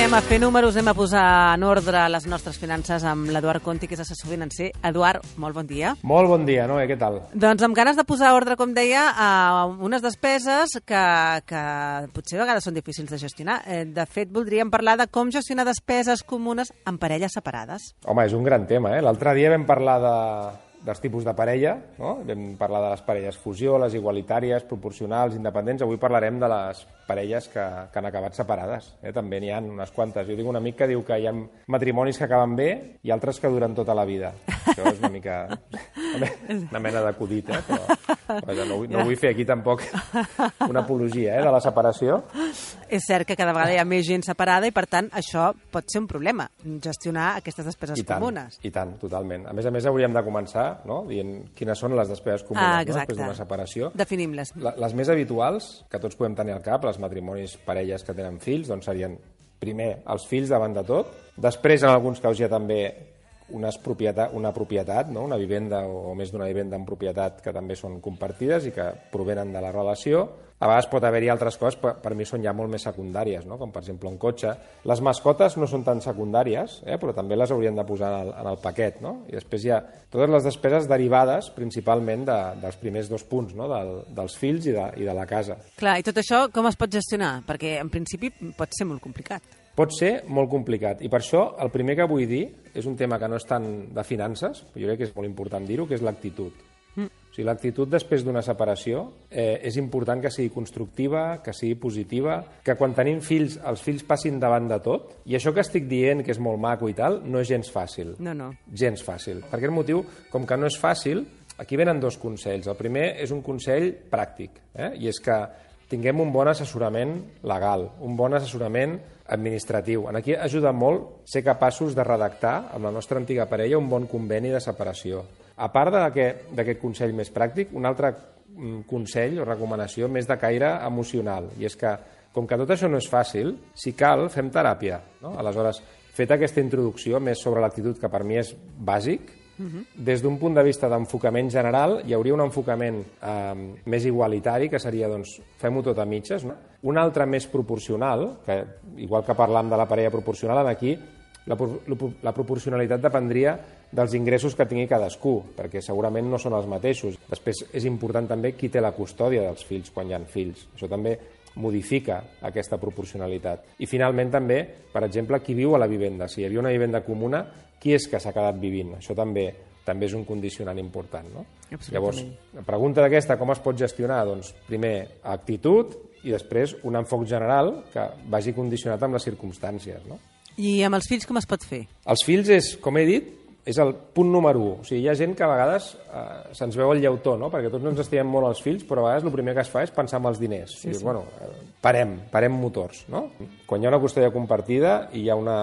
anem a fer números, anem a posar en ordre les nostres finances amb l'Eduard Conti, que és assessor financer. Eduard, molt bon dia. Molt bon dia, Noé, què tal? Doncs amb ganes de posar ordre, com deia, a unes despeses que, que potser a vegades són difícils de gestionar. Eh, De fet, voldríem parlar de com gestionar despeses comunes en parelles separades. Home, és un gran tema, eh? L'altre dia vam parlar de, dels tipus de parella, no? vam parlar de les parelles fusió, les igualitàries, proporcionals, independents. Avui parlarem de les parelles que, que han acabat separades. Eh? També n'hi ha unes quantes. Jo tinc un amic que diu que hi ha matrimonis que acaben bé i altres que duren tota la vida. Això és una mica... una mena d'acudit, eh? Però, vaja, no, vull, no vull fer aquí tampoc una apologia eh? de la separació. És cert que cada vegada hi ha més gent separada i, per tant, això pot ser un problema, gestionar aquestes despeses I tant, comunes. I tant, totalment. A més a més, hauríem de començar no? dient quines són les despeses comunes Ah, no? després d'una separació. Definim-les. Les més habituals, que tots podem tenir al cap, els matrimonis, parelles que tenen fills, doncs serien primer els fills davant de tot, després en alguns casos ha també unes propietat, una propietat, no? una vivenda o, més d'una vivenda en propietat que també són compartides i que provenen de la relació. A vegades pot haver-hi altres coses, per, per mi són ja molt més secundàries, no? com per exemple un cotxe. Les mascotes no són tan secundàries, eh? però també les haurien de posar en el, en el paquet. No? I després hi ha totes les despeses derivades principalment de, dels primers dos punts, no? Del, dels fills i de, i de la casa. Clar, i tot això com es pot gestionar? Perquè, en principi, pot ser molt complicat. Pot ser molt complicat i per això el primer que vull dir és un tema que no és tant de finances, però jo crec que és molt important dir-ho, que és l'actitud. Mm. O sigui, l'actitud després d'una separació eh, és important que sigui constructiva, que sigui positiva, que quan tenim fills, els fills passin davant de tot. I això que estic dient, que és molt maco i tal, no és gens fàcil. No, no. Gens fàcil. Per aquest motiu, com que no és fàcil, aquí venen dos consells. El primer és un consell pràctic, eh? i és que tinguem un bon assessorament legal, un bon assessorament administratiu. En aquí ajuda molt ser capaços de redactar amb la nostra antiga parella un bon conveni de separació. A part d'aquest consell més pràctic, un altre mm, consell o recomanació més de caire emocional, i és que, com que tot això no és fàcil, si cal, fem teràpia. No? Aleshores, feta aquesta introducció més sobre l'actitud, que per mi és bàsic, des d'un punt de vista d'enfocament general, hi hauria un enfocament eh, més igualitari, que seria, doncs, fem-ho tot a mitges. No? Un altre més proporcional, que igual que parlam de la parella proporcional, aquí la, la proporcionalitat dependria dels ingressos que tingui cadascú, perquè segurament no són els mateixos. Després és important també qui té la custòdia dels fills quan hi ha fills. Això també modifica aquesta proporcionalitat. I finalment també, per exemple, qui viu a la vivenda. Si hi havia una vivenda comuna, qui és que s'ha quedat vivint? Això també també és un condicionant important. No? Llavors, la pregunta d'aquesta, com es pot gestionar? Doncs, primer, actitud i després un enfoc general que vagi condicionat amb les circumstàncies. No? I amb els fills com es pot fer? Els fills és, com he dit, és el punt número 1. O sigui, hi ha gent que a vegades eh, se'ns veu el lleutó, no? perquè tots no ens estimem molt els fills, però a vegades el primer que es fa és pensar en els diners. Sí, dius, bueno, eh, parem, parem motors. No? Quan hi ha una custòdia compartida i hi ha una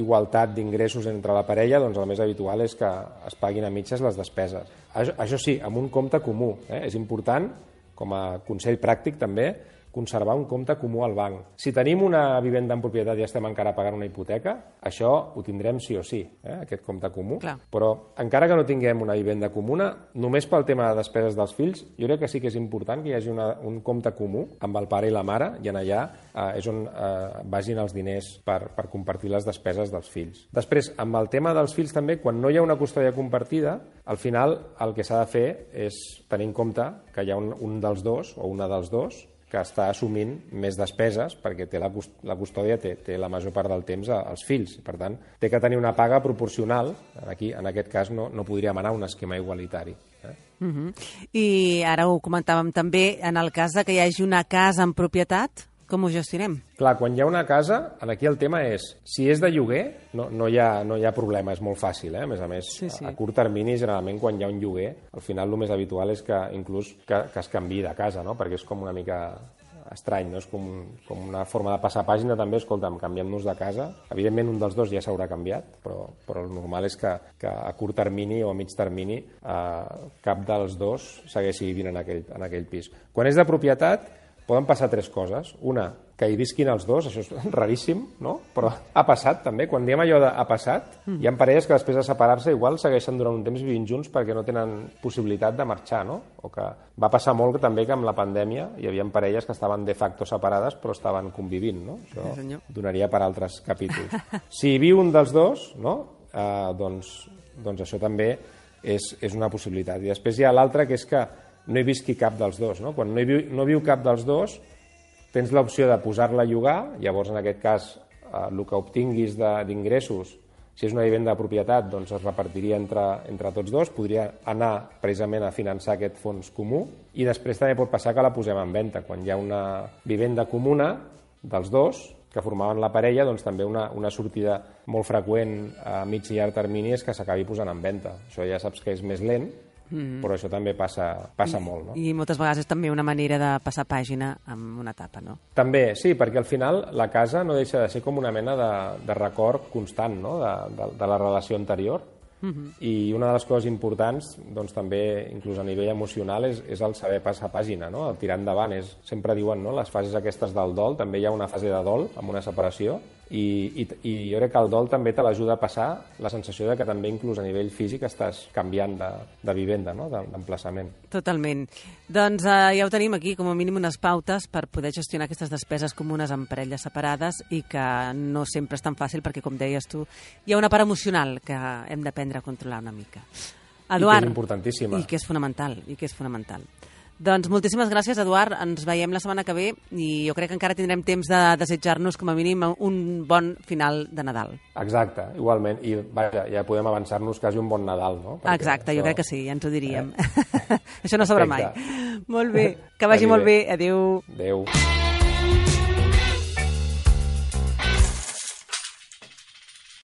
igualtat d'ingressos entre la parella, doncs el més habitual és que es paguin a mitges les despeses. Això, això sí, amb un compte comú. Eh? És important, com a consell pràctic també, conservar un compte comú al banc. Si tenim una vivenda en propietat i estem encara pagant una hipoteca, això ho tindrem sí o sí, eh, aquest compte comú. Clar. Però encara que no tinguem una vivenda comuna, només pel tema de despeses dels fills, jo crec que sí que és important que hi hagi una, un compte comú amb el pare i la mare i en allà eh, és on eh, vagin els diners per, per compartir les despeses dels fills. Després, amb el tema dels fills també, quan no hi ha una custòdia compartida, al final el que s'ha de fer és tenir en compte que hi ha un, un dels dos o una dels dos que està assumint més despeses perquè té la, la custòdia té, té la major part del temps als fills. Per tant, té que tenir una paga proporcional. Aquí, en aquest cas, no, no podríem anar a un esquema igualitari. Eh? Uh -huh. I ara ho comentàvem també, en el cas de que hi hagi una casa en propietat, com ho gestionem? Clar, quan hi ha una casa, en aquí el tema és, si és de lloguer, no, no, hi, ha, no hi ha problema, és molt fàcil, eh? a més a més, Sí, sí. a, a curt termini, generalment, quan hi ha un lloguer, al final el més habitual és que inclús que, que es canvi de casa, no? perquè és com una mica estrany, no? és com, com una forma de passar pàgina també, escolta'm, canviem-nos de casa. Evidentment un dels dos ja s'haurà canviat, però, però el normal és que, que a curt termini o a mig termini eh, cap dels dos segueixi vivint en aquell, en aquell pis. Quan és de propietat, poden passar tres coses. Una, que hi visquin els dos, això és raríssim, no? Però ha passat també, quan diem allò de ha passat, mm. hi ha parelles que després de separar-se igual segueixen durant un temps vivint junts perquè no tenen possibilitat de marxar, no? O que va passar molt també que amb la pandèmia hi havia parelles que estaven de facto separades però estaven convivint, no? Això sí, donaria per altres capítols. si viu un dels dos, no? Eh, doncs, doncs això també és, és una possibilitat. I després hi ha l'altra, que és que no hi visqui cap dels dos. No? Quan no, hi viu, no viu cap dels dos, tens l'opció de posar-la a llogar, llavors en aquest cas eh, el que obtinguis d'ingressos, si és una vivenda de propietat, doncs es repartiria entre, entre tots dos, podria anar precisament a finançar aquest fons comú i després també pot passar que la posem en venda. Quan hi ha una vivenda comuna dels dos, que formaven la parella, doncs també una, una sortida molt freqüent a mig i llarg termini és que s'acabi posant en venda. Això ja saps que és més lent, -hmm. però això també passa, passa I, molt. No? I moltes vegades és també una manera de passar pàgina amb una etapa, no? També, sí, perquè al final la casa no deixa de ser com una mena de, de record constant no? de, de, de la relació anterior. Uh -huh. I una de les coses importants, doncs, també, inclús a nivell emocional, és, és el saber passar pàgina, no? el tirar endavant. És, sempre diuen, no? les fases aquestes del dol, també hi ha una fase de dol amb una separació, i, i, i jo crec que el dol també te l'ajuda a passar la sensació de que també inclús a nivell físic estàs canviant de, de vivenda, no? d'emplaçament. Totalment. Doncs eh, ja ho tenim aquí, com a mínim unes pautes per poder gestionar aquestes despeses comunes amb parelles separades i que no sempre és tan fàcil perquè, com deies tu, hi ha una part emocional que hem d'aprendre a controlar una mica. Eduard, I que és importantíssima. I que és fonamental, i que és fonamental. Doncs moltíssimes gràcies, Eduard. Ens veiem la setmana que ve i jo crec que encara tindrem temps de desitjar-nos, com a mínim, un bon final de Nadal. Exacte, igualment. I vaja, ja podem avançar-nos quasi un bon Nadal, no? Perquè Exacte, això... jo crec que sí, ja ens ho diríem. Eh? això no sobra mai. Molt bé, que vagi molt bé. Adéu. Adéu.